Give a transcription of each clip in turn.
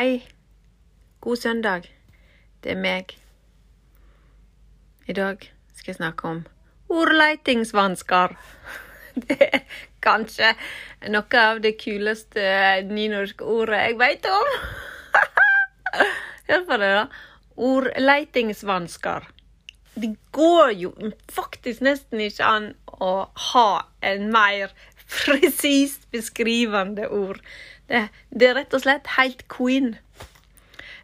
Hei. God søndag. Det er meg. I dag skal jeg snakke om ordleitingsvansker. Det er kanskje noe av det kuleste nynorske ordet jeg veit om. Hør på det, da. Ordleitingsvansker. Det går jo faktisk nesten ikke an å ha en mer presist beskrivende ord. Det, det, er rett og slett helt queen.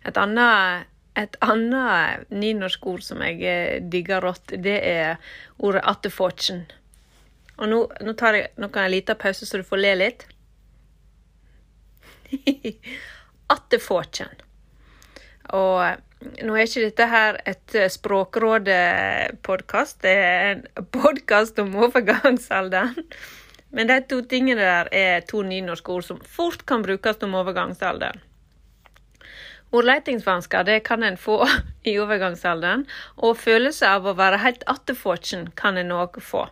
Et annet, et annet nynorsk ord som jeg eh, digger rått, det er ordet attefåtjen. Og nå, nå tar jeg noen en liten pause, så du får le litt. attefåtjen. Og eh, nå er ikke dette her et eh, Språkrådet-podkast, det er en podkast om overgangsalderen. Men de to tingene der er to nynorske ord som fort kan brukes om overgangsalderen. Ordleitingsvansker det kan en få i overgangsalderen, og følelse av å være helt attefåtjen kan en òg få.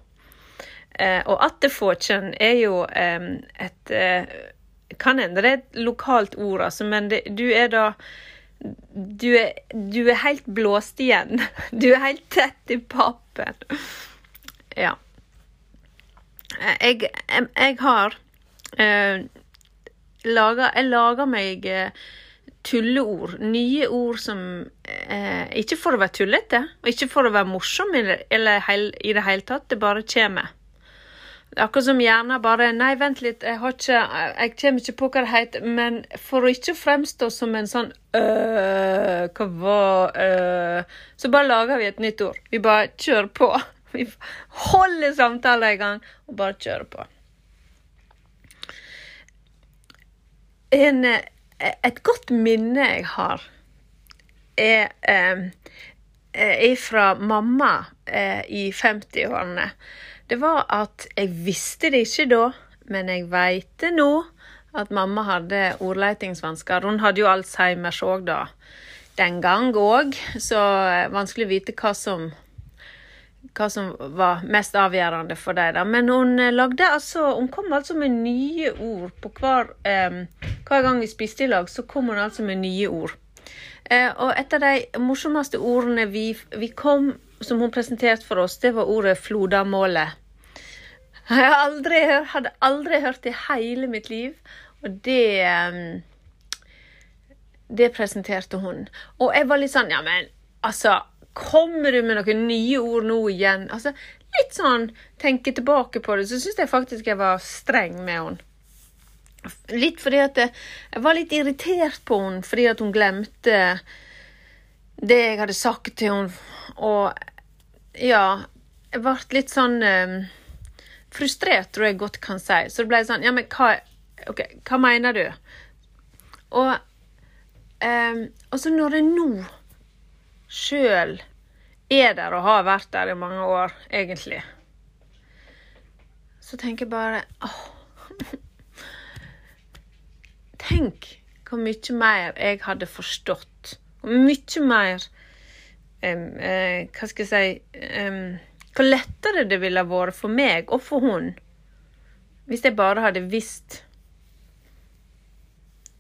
Eh, og attefåtjen er jo et eh, Kan hende det er et lokalt ord, altså, men det, du er da du er, du er helt blåst igjen. Du er helt tett i pappen. Ja. Jeg, jeg, har eh, laga Jeg lager meg eh, tulleord. Nye ord som eh, Ikke for å være tullete, og ikke for å være morsom eller, eller heil, i det hele tatt. Det bare kommer. Er akkurat som gjerne bare Nei, vent litt, jeg har ikke Jeg kommer ikke på hva det heter. Men for å ikke fremstå som en sånn øh, Hva var øh, Så bare lager vi et nytt ord. Vi bare kjører på. Vi holder samtalen i gang og bare kjører på. En, eh, et godt minne jeg har, er, eh, er fra mamma eh, i 50-årene. Det var at jeg visste det ikke da, men jeg veit det nå, at mamma hadde ordleitingsvansker. Hun hadde jo Alzheimers òg da, den gang òg, så vanskelig å vite hva som hva som var mest avgjørende for deg. da. Men hun eh, lagde altså Hun kom altså med nye ord på hver, eh, hver gang vi spiste i lag, så kom hun altså med nye ord. Eh, og et av de morsomste ordene vi, vi, kom, som hun presenterte for oss, det var ordet flodamålet. Jeg aldri, hadde aldri hørt det i hele mitt liv, og det eh, Det presenterte hun. Og jeg var litt sånn Ja, men altså Kommer du med noen nye ord nå igjen? Altså, litt sånn tenke tilbake på det, så syns jeg faktisk jeg var streng med henne. Litt fordi at jeg var litt irritert på henne fordi at hun glemte det jeg hadde sagt til henne. Og ja, jeg ble litt sånn um, frustrert, tror jeg godt kan si. Så det ble sånn Ja, men hva, okay, hva mener du? Og, um, og så når jeg nå sjøl er der og har vært der i mange år, egentlig. Så tenker jeg bare åh, Tenk hvor mye mer jeg hadde forstått. Hvor mye mer um, uh, Hva skal jeg si um, Hvor lettere det ville vært for meg og for hun hvis jeg bare hadde visst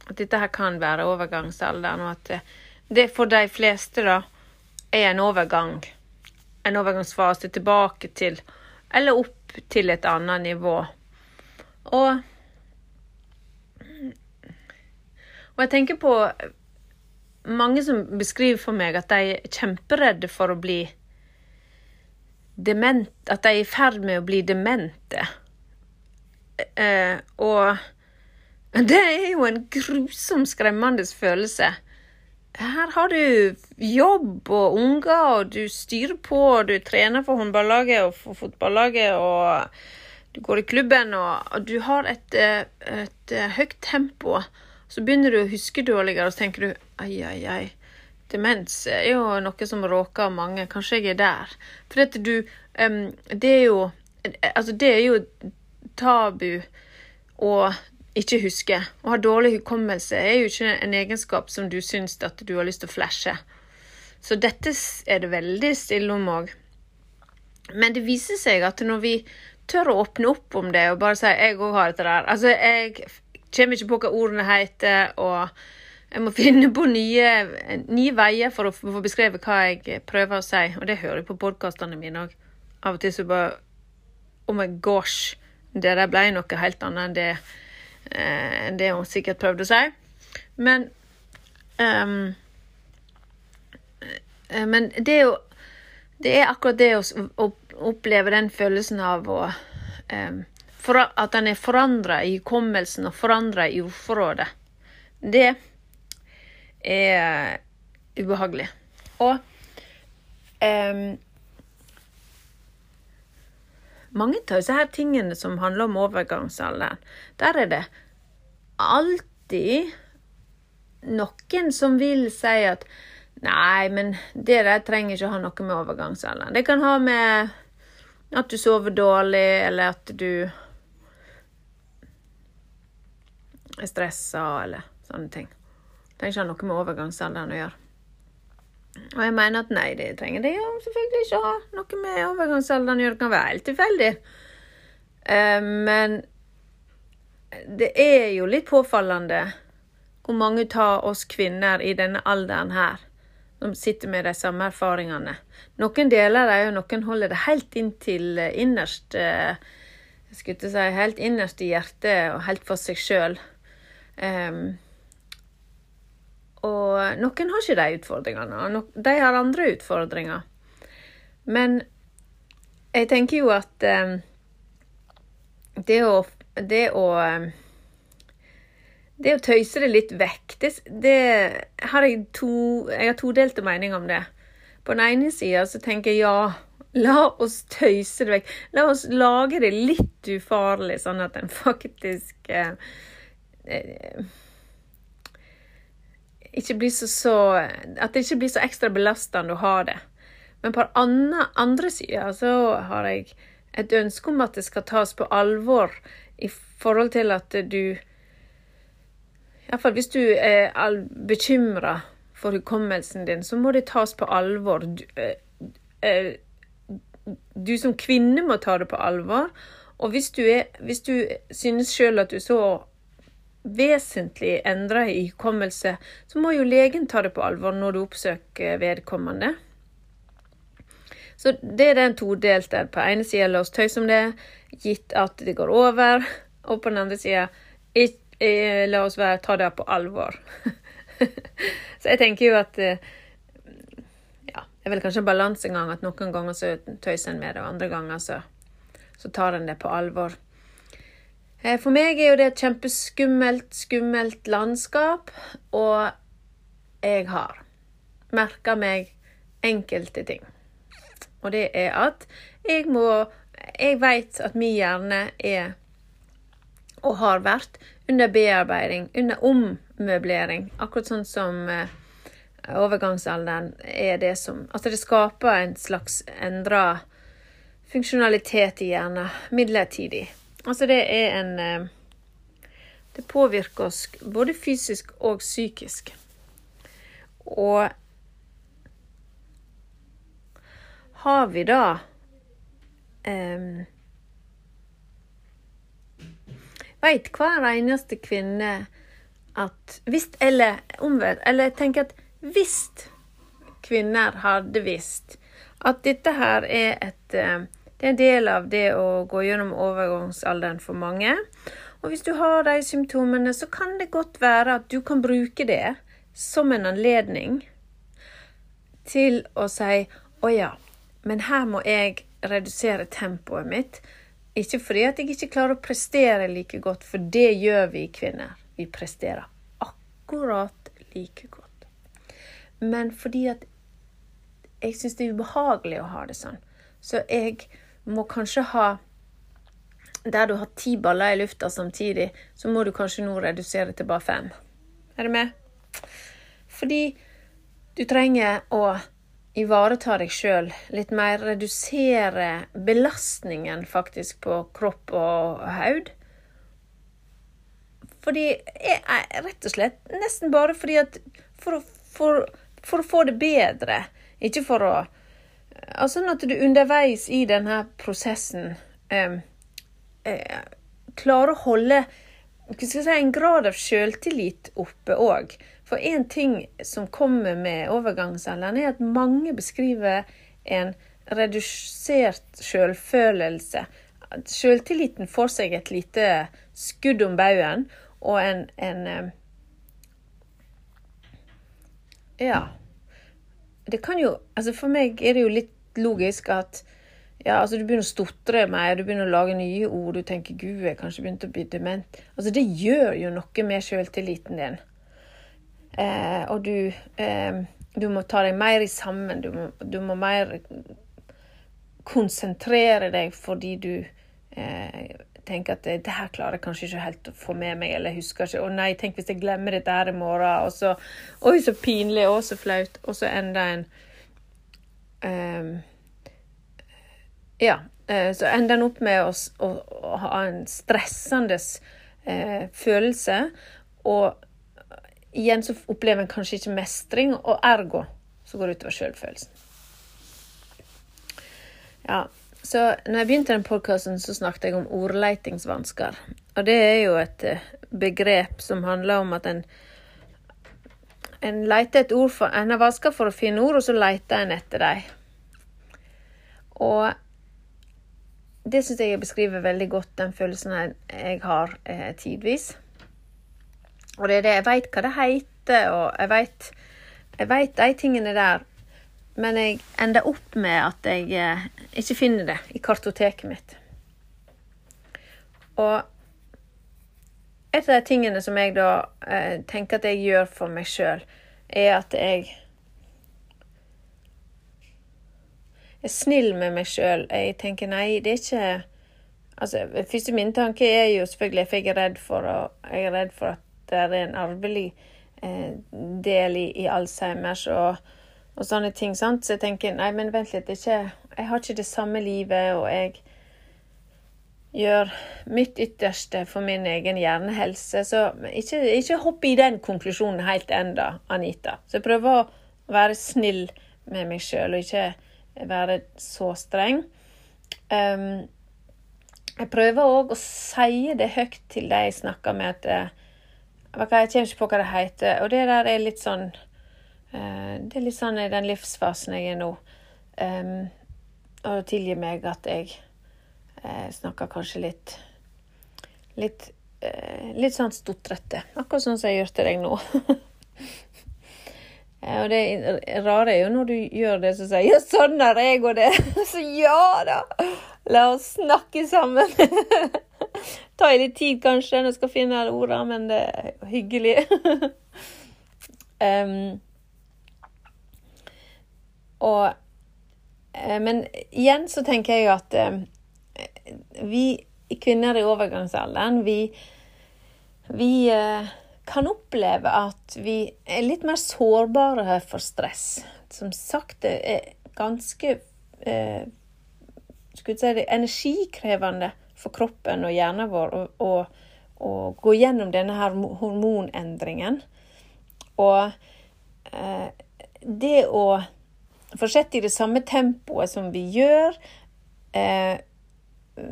at dette her kan være overgangsalderen, og at det, det for de fleste, da, er en overgang. En overgangsfase tilbake til Eller opp til et annet nivå. Og Og jeg tenker på mange som beskriver for meg at de er kjemperedde for å bli dement At de er i ferd med å bli demente. Eh, og det er jo en grusom, skremmende følelse her har du jobb og unger, og du styrer på, og du trener for håndballaget og for fotballaget, og du går i klubben, og, du har et, eh, et, eh, høyt tempo. Så begynner du å huske dårligere, og så tenker du ai, ai, ai. Demens er jo noe som råker mange. Kanskje jeg er der. For at du um, Det er jo Altså, det er jo tabu. Og ikke husker. Å ha dårlig hukommelse er jo ikke en egenskap som du syns at du har lyst til å flashe. Så dette er det veldig stille om òg. Men det viser seg at når vi tør å åpne opp om det og bare si 'jeg òg har dette der' Altså, jeg kommer ikke på hva ordene heter, og jeg må finne på nye, nye veier for å få beskrevet hva jeg prøver å si. Og det hører jeg på podkastene mine òg. Av og til så bare Oh my gosh. Det der ble noe helt annet enn det, eh, det hun sikkert prøvde å si. Men um, Men det å Det er akkurat det å, oppleve den følelsen av å um, for, At den er forandra i hukommelsen og forandra i ordforrådet. Det er ubehagelig. Og um, mange av disse her tingene som handler om overgangsalderen, der er det alltid noen som vil si at Nei, men det der trenger ikke å ha noe med overgangsalderen. Det kan ha med at du sover dårlig, eller at du er stressa, eller sånne ting. Det trenger ikke ha noe med overgangsalderen å gjøre. Og jeg mener at nei, det trenger de jo selvfølgelig ikke ha noe med overgangsalderen å gjøre. Det kan være helt tilfeldig. Uh, men det er jo litt påfallende hvor mange av oss kvinner i denne alderen her som sitter med de samme erfaringene. Noen deler det, og noen holder det helt inn til innerst uh, jeg skulle si, helt innerst i hjertet og helt for seg sjøl. Um, og noen har ikke de utfordringene. og De har andre utfordringer. Men jeg tenker jo at eh, det å Det å um, det å tøyse det litt vekk, det, det har jeg to Jeg har todelte meninger om det. På den ene sida så tenker jeg ja, la oss tøyse det vekk. La oss lage det litt ufarlig, sånn at en faktisk eh, eh, ikke blir så, så, At det ikke blir så ekstra belastende å ha det. Men på andre, andre sida så har jeg et ønske om at det skal tas på alvor i forhold til at du Iallfall hvis du er bekymra for hukommelsen din, så må det tas på alvor. Du, eh, eh, du som kvinne må ta det på alvor. Og hvis du, er, hvis du synes sjøl at du så vesentlig endra i hukommelse, så må jo legen ta det på alvor når du oppsøker vedkommende. Så det er den todelte. På ene sida la oss tøyse om det, gitt at det går over. Og på den andre sida eh, la oss være, ta det på alvor. så jeg tenker jo at eh, Ja, det er vel kanskje en balansegang at noen ganger så tøyser en med det, og andre ganger så, så tar en det på alvor. Eh, for meg er jo det et kjempeskummelt, skummelt landskap, og jeg har merka meg enkelte ting. Og det er at jeg må Jeg veit at min hjerne er, og har vært, under bearbeiding, under ommøblering. Akkurat sånn som eh, overgangsalderen er det som Altså det skaper en slags endra funksjonalitet i hjernen midlertidig. Altså, det er en eh, Det påvirker oss både fysisk og psykisk. Og har vi da um, Veit hver eneste kvinne at hvis Eller omvendt. Eller jeg tenker at hvis kvinner hadde visst at dette her er et uh, det er en del av det å gå gjennom overgangsalderen for mange. Og hvis du har de symptomene, så kan det godt være at du kan bruke det som en anledning til å si å ja, men her må jeg redusere tempoet mitt. Ikke fordi at jeg ikke klarer å prestere like godt, for det gjør vi kvinner. Vi presterer akkurat like godt. Men fordi at jeg syns det er ubehagelig å ha det sånn. Så jeg må kanskje ha Der du har ti baller i lufta samtidig, så må du kanskje nå redusere til bare fem. Er du med? Fordi du trenger å ivareta deg sjøl litt mer, redusere belastningen faktisk på kropp og haud. Fordi jeg, Rett og slett nesten bare fordi at for for, for å få det bedre, ikke for å Altså sånn at du underveis i denne prosessen eh, eh, klarer å holde si, en grad av sjøltillit oppe òg. For én ting som kommer med overgangsalderen, er at mange beskriver en redusert sjølfølelse. Sjøltilliten får seg et lite skudd om baugen, og en, en Ja. Det kan jo Altså, for meg er det jo litt logisk at ja, altså Du begynner å stotre mer, du begynner å lage nye ord, du tenker 'gud, jeg kanskje begynt å bli dement'. Altså, Det gjør jo noe med selvtilliten din. Eh, og du, eh, du må ta deg mer i sammen. Du må, du må mer konsentrere deg fordi du eh, tenker at det, det, her klarer jeg kanskje ikke helt å få med meg, eller jeg husker ikke. Å nei, tenk hvis jeg glemmer dette her i morgen. Og så Oi, så pinlig, og så flaut. Og så enda en um, Ja. Uh, så ender en opp med å, å, å ha en stressende uh, følelse. Og igjen så opplever en kanskje ikke mestring, og ergo så går det utover sjølfølelsen. Ja, så når jeg begynte den podkasten, så snakket jeg om ordleitingsvansker. Og det er jo et eh, begrep som handler om at en en leter et ord for, en har vansker for å finne ord, og så leter en etter dem. Og det syns jeg beskriver veldig godt den følelsen jeg har eh, tidvis. Og det er det jeg veit hva det heter, og jeg veit jeg de tingene der. Men jeg ender opp med at jeg eh, ikke finner det i kartoteket mitt. Og et av de tingene som jeg da eh, tenker at jeg gjør for meg sjøl, er at jeg er snill med meg sjøl. Jeg tenker nei, det er ikke Altså, Første min tanke er jo selvfølgelig for jeg er redd for, å, jeg er redd for at det er en arvelig eh, del i, i Alzheimers. og og sånne ting. sant? Så jeg tenker nei, men vent litt, ikke, jeg har ikke det samme livet, og jeg gjør mitt ytterste for min egen hjernehelse. Så ikke, ikke hopp i den konklusjonen helt enda, Anita. Så jeg prøver å være snill med meg sjøl, og ikke være så streng. Um, jeg prøver òg å si det høyt til de jeg snakker med, at eh, Jeg kommer ikke på hva det heter. Og det der er litt sånn det er litt sånn i den livsfasen jeg er nå. Um, og tilgi meg at jeg eh, snakker kanskje litt litt, eh, litt sånn stotrete. Akkurat sånn som jeg gjør til deg nå. eh, og det rare er jo når du gjør det, så sier 'ja, sånn er jeg og det'. så ja da! La oss snakke sammen. Ta litt tid, kanskje, når jeg skal finne ordene, men det er hyggelig. um, Og, eh, men igjen så tenker jeg at eh, vi kvinner i overgangsalderen, vi, vi eh, kan oppleve at vi er litt mer sårbare for stress. Som sagt, det er ganske eh, si det, energikrevende for kroppen og hjernen vår å gå gjennom denne her hormonendringen. Og eh, det å fortsette i det samme tempoet som vi gjør, eh,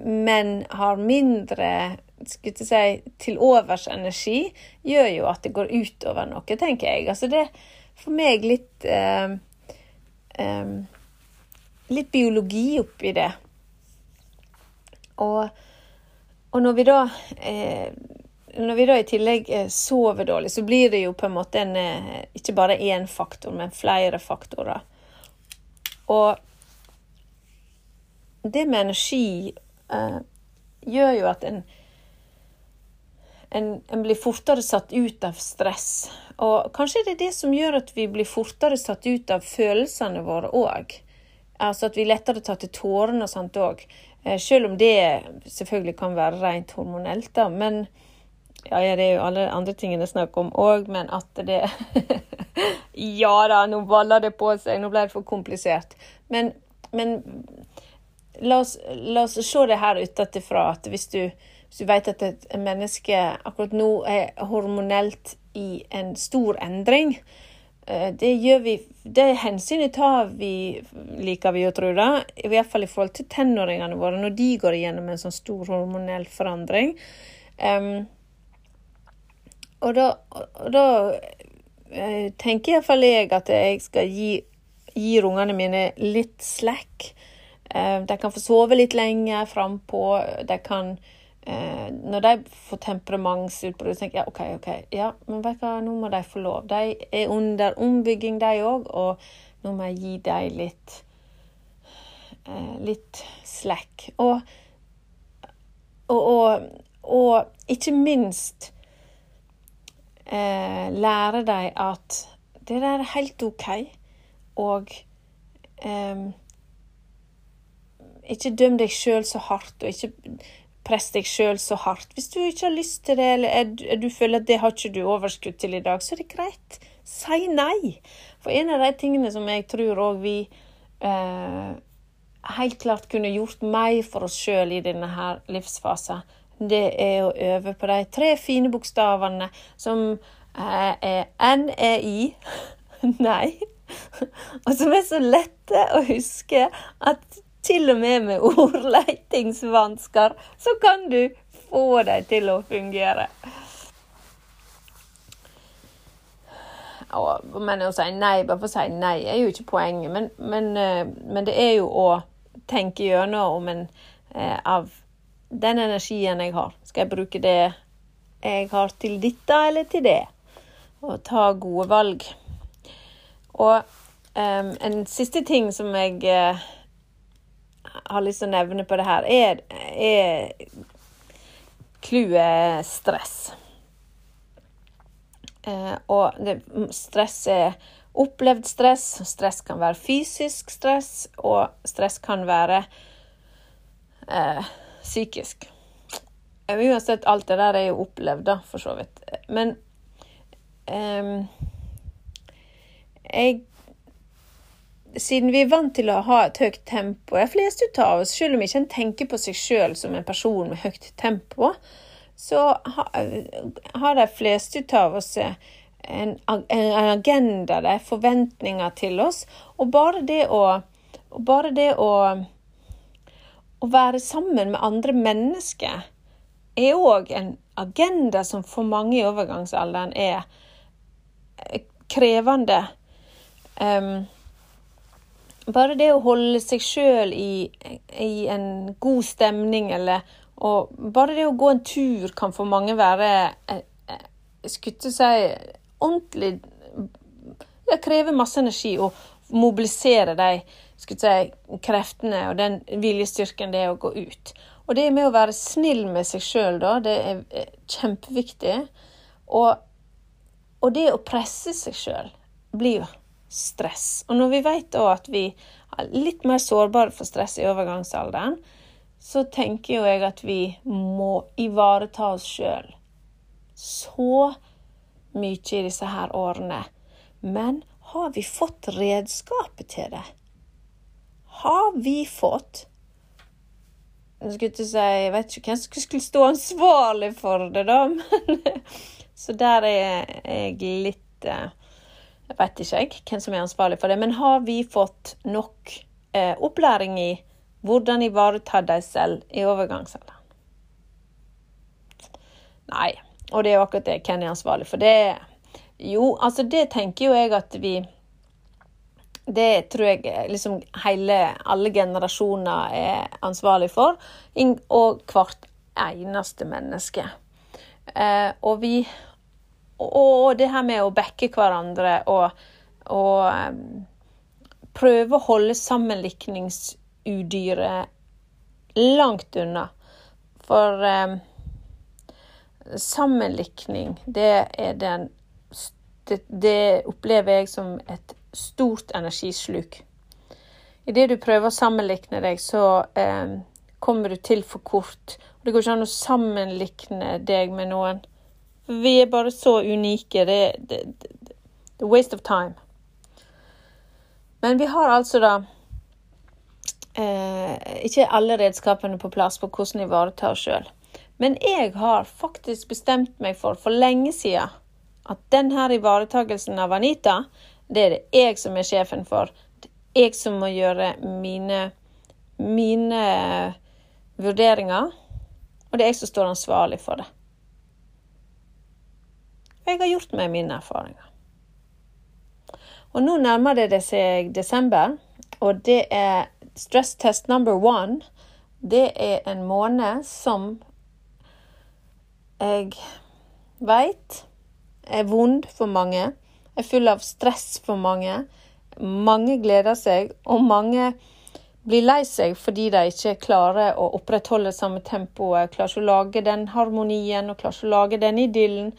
men har mindre skulle si, til overs energi, gjør jo at det går utover noe, tenker jeg. Altså det er for meg litt eh, eh, Litt biologi oppi det. Og, og når vi da eh, når vi da i tillegg eh, sover dårlig, så blir det jo på en måte en, eh, ikke bare én faktor, men flere faktorer. Og det med energi eh, gjør jo at en, en, en, blir fortere satt ut av stress. Og kanskje det er det som gjør at vi blir fortere satt ut av følelsene våre òg. Altså at vi lettere tar til tårene og sånt òg. Eh, selv om det selvfølgelig kan være rent hormonelt, da. Men ja, det er jo alle andre tingene snakk om òg, men at det Ja da, nå baller det på seg, nå ble det for komplisert. Men, men la, oss, la, oss, se det her utenfra, at hvis du, hvis du vet at et menneske akkurat nå er hormonelt i en stor endring, eh, det gjør vi Det hensynet tar vi, liker vi å tro, da. I hvert fall i forhold til tenåringene våre, når de går igjennom en sånn stor hormonell forandring. Um, og da, og da eh, tenker iallfall jeg at jeg skal gi, gi ungene mine litt slack. Eh, de kan få sove litt lenger frampå. De kan eh, Når de får temperamentsutbrudd, tenker jeg OK, OK, ja, men vet du hva, nå må de få lov. De er under ombygging, de òg, og nå må jeg gi dem litt litt slack. Og, og, og, og ikke minst eh, lære dem at det der er helt OK, og eh, ikke døm deg sjøl så hardt, og ikke press deg sjøl så hardt. Hvis du ikke har lyst til det, eller er, du føler at det har ikke du overskudd til i dag, så er det greit. Si nei. For en av de tingene som jeg tror òg vi eh, helt klart kunne gjort mer for oss sjøl i denne her livsfasen, det er å øve på de tre fine bokstavene som eh, er N-E-I, nei, og som er så lette å huske at til og med med ordleitingsvansker så kan du få dem til å fungere. Men å si nei bare for å si nei er jo ikke poenget. Men, men, eh, men det er jo å tenke gjennom om en av den energien jeg har, skal jeg bruke det jeg har til dette eller til det? Og ta gode valg. Og um, en siste ting som jeg uh, har lyst til å nevne på det her, er clouet stress. Uh, og det, stress er opplevd stress. Stress kan være fysisk stress, og stress kan være uh, psykisk. Uansett, alt det der er jo opplevd, da, for så vidt. Men um, jeg Siden vi er vant til å ha et høyt tempo, de fleste av oss, selv om ikke en tenker på seg sjøl som en person med høyt tempo, så har de fleste av oss en, en agenda, det er forventninger til oss. Og bare det å, bare det å å være sammen med andre mennesker er òg en agenda som for mange i overgangsalderen er krevende. Um, bare det å holde seg sjøl i, i, en god stemning, eller og bare det å gå en tur kan for mange være eh, eh, Skulle si ordentlig Det krever masse energi å mobilisere de si, kreftene og den viljestyrken det er å gå ut. Og det med å være snill med seg sjøl, da, det er kjempeviktig. Og, og det å presse seg sjøl blir jo stress. Og når vi vet da at vi er litt mer sårbare for stress i overgangsalderen, så tenker jo jeg at vi må ivareta oss sjøl så mye i disse her årene. Men har vi fått redskapet til det? Har vi fått Jeg skulle ikke si Jeg vet ikke hvem som skulle stå ansvarlig for det, da. Men, så der er jeg litt eh, Jeg vet ikke jeg, hvem som er ansvarlig for det. Men har vi fått nok eh, opplæring i hvordan ivareta deg selv i overgangsalderen? Nei. Og det er jo akkurat det. Hvem er ansvarlig for det? Jo, altså det tenker jo jeg at vi det tror jeg liksom hele, alle generasjoner er ansvarlig for, og hvert eneste menneske. Eh, og vi og, det her med å backe hverandre og, og um, prøve å holde sammenlikningsudyret langt unna. For um, sammenlikning, det er den det, det opplever jeg som et stort energisluk. Idet du prøver å sammenlikne deg, så eh, kommer du til for kort. Det går ikke an å sammenlikne deg med noen. Vi er bare så unike. Det er waste of time. Men vi har altså da eh, ikke alle redskapene på plass på hvordan ivareta oss sjøl. Men jeg har faktisk bestemt meg for for lenge siden at denne ivaretakelsen av Anita det er det jeg som er sjefen for. Det er jeg som må gjøre mine, mine vurderinger. Og det er jeg som står ansvarlig for det. Og jeg har gjort meg mine erfaringer. Og nå nærmer det seg desember, og det er stress test number one. Det er en måned som jeg veit er vond for mange. Er full av stress for mange. Mange gleder seg, og mange blir lei seg fordi de ikke klarer å opprettholde samme tempoet, klarer ikke å lage den harmonien og klarer ikke å lage den idyllen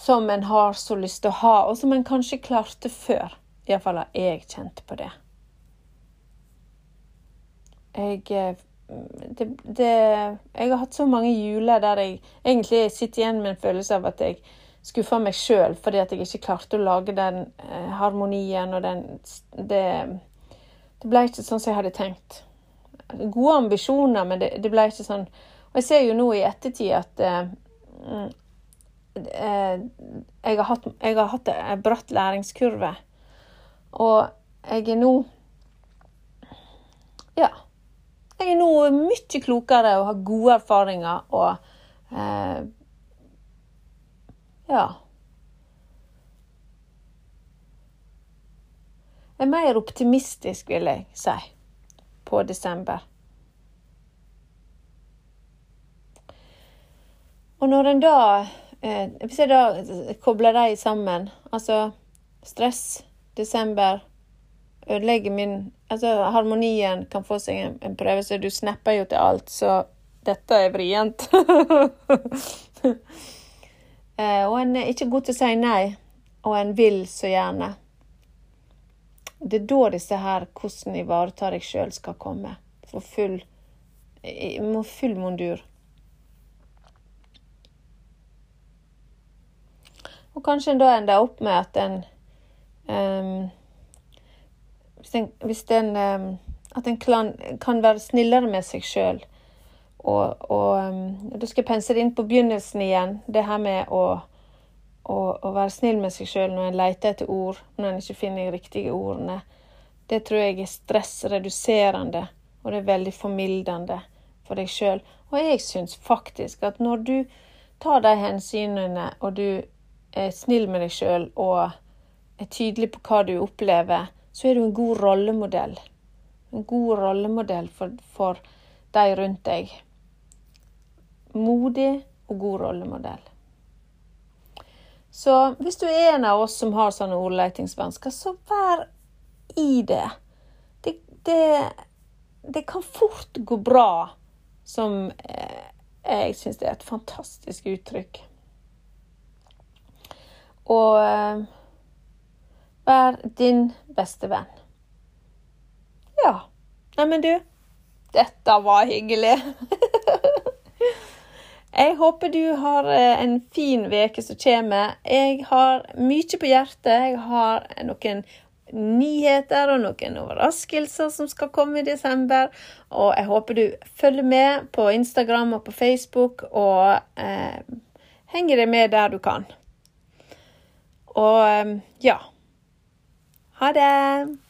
som en har så lyst til å ha, og som en kanskje klarte før. Iallfall har jeg kjent på det. Jeg eh, det, det, Jeg har hatt så mange juler der jeg egentlig sitter igjen med en følelse av at jeg skuffa meg sjøl fordi at jeg ikke klarte å lage den eh, harmonien og den det, det ble ikke sånn som jeg hadde tenkt. Gode ambisjoner, men det, det ble ikke sånn. Og jeg ser jo nå i ettertid at eh, eh, jeg, har hatt, jeg har hatt en bratt læringskurve. Og jeg er nå Ja. Jeg er nå mye klokere og har gode erfaringer og eh, Ja. er mer optimistisk, vil jeg si, på desember. Og når en da eh, Hvis jeg da kobler de sammen, altså stress, desember ødelegger min Altså harmonien kan få seg en, en prøve, så du snapper jo til alt, så dette er vrient. eh, og en er ikke god til å si nei, og en vil så gjerne. Det er da disse her 'hvordan ivareta deg sjøl' skal komme. For full, må full mondur. Og kanskje en da ender opp med at en um, Hvis en, hvis en um, At en kan, kan, være snillere med seg sjøl. Og, og um, da skal pense det inn på begynnelsen igjen, det her med å å, være snill med seg sjøl når en leter etter ord, når en ikke finner de riktige ordene. Det tror jeg er stressreduserende, og det er veldig formildende for deg sjøl. Og jeg syns faktisk at når du tar de hensynene, og du er snill med deg sjøl og er tydelig på hva du opplever, så er du en god rollemodell. En god rollemodell for, for de rundt deg. Modig og god rollemodell. Så hvis du er en av oss som har sånne ordletingsvansker, så vær i det. Det, det, det kan fort gå bra, som eh, jeg syns er et fantastisk uttrykk. Og eh, vær din beste venn. Ja. Neimen, du. Dette var hyggelig. Jeg håper du har eh, en fin uke som kommer. Jeg har mye på hjertet. Jeg har noen nyheter og noen overraskelser som skal komme i desember. Og jeg håper du følger med på Instagram og på Facebook, og eh, henger deg med der du kan. Og eh, ja. Ha det!